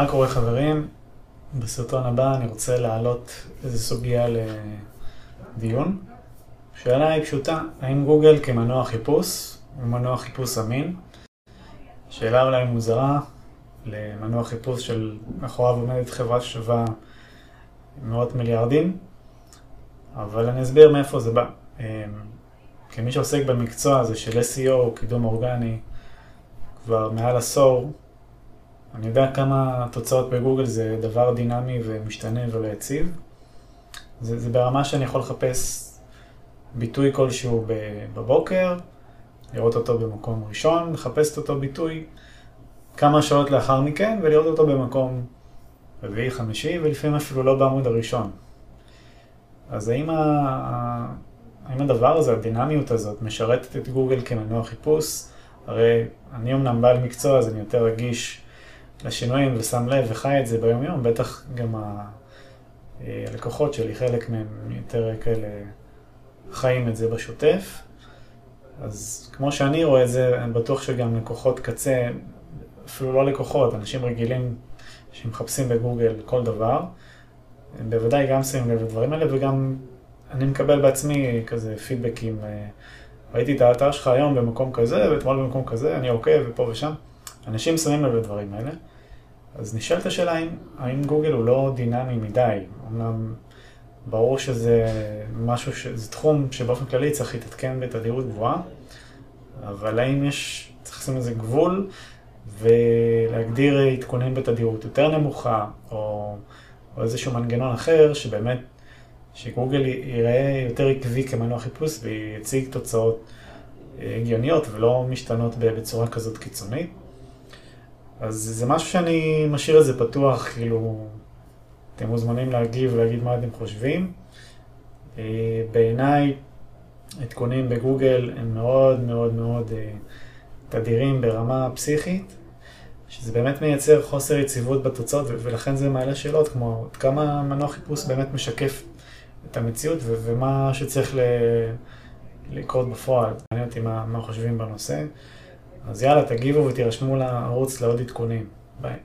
מה קורה חברים? בסרטון הבא אני רוצה להעלות איזו סוגיה לדיון. השאלה היא פשוטה, האם גוגל כמנוע חיפוש הוא מנוע חיפוש אמין? שאלה אולי מוזרה למנוע חיפוש של מאחוריו עומדת חברה ששווה מאות מיליארדים, אבל אני אסביר מאיפה זה בא. אמ, כמי שעוסק במקצוע הזה של SEO, קידום אורגני, כבר מעל עשור, אני יודע כמה תוצאות בגוגל זה דבר דינמי ומשתנה ולא יציב. זה, זה ברמה שאני יכול לחפש ביטוי כלשהו בבוקר, לראות אותו במקום ראשון, לחפש את אותו ביטוי כמה שעות לאחר מכן ולראות אותו במקום רביעי, חמישי ולפעמים אפילו לא בעמוד הראשון. אז האם, ה... האם הדבר הזה, הדינמיות הזאת, משרתת את גוגל כמנוע חיפוש? הרי אני אמנם בעל מקצוע, אז אני יותר רגיש לשינויים ושם לב וחי את זה ביום יום, בטח גם הלקוחות שלי, חלק מהם יותר כאלה חיים את זה בשוטף. אז כמו שאני רואה את זה, אני בטוח שגם לקוחות קצה, אפילו לא לקוחות, אנשים רגילים שמחפשים בגוגל כל דבר, הם בוודאי גם שמים לב לדברים האלה וגם אני מקבל בעצמי כזה פידבקים. ראיתי את האתר שלך היום במקום כזה ואתמול במקום כזה, אני עוקב ופה ושם. אנשים שמים לב לדברים האלה. אז נשאלת השאלה האם, האם גוגל הוא לא דינמי מדי. אמנם ברור שזה משהו, ש... זה תחום שבאופן כללי צריך להתעדכן בתדירות גבוהה, אבל האם יש, צריך לשים לזה גבול ולהגדיר עדכונים בתדירות יותר נמוכה, או, או איזשהו מנגנון אחר שבאמת, שגוגל ייראה יותר עקבי כמנוע חיפוש ויציג תוצאות אה, הגיוניות ולא משתנות בצורה כזאת קיצונית. אז זה משהו שאני משאיר את זה פתוח, כאילו, אתם מוזמנים להגיב ולהגיד מה אתם חושבים. אה, בעיניי, עדכונים בגוגל הם מאוד מאוד מאוד אה, תדירים ברמה פסיכית, שזה באמת מייצר חוסר יציבות בתוצאות, ולכן זה מעלה שאלות כמו עד כמה מנוע חיפוש באמת משקף את המציאות ומה שצריך לקרות בפועל. מעניין אותי מה, מה חושבים בנושא. אז יאללה, תגיבו ותירשמו לערוץ לעוד עדכונים. ביי.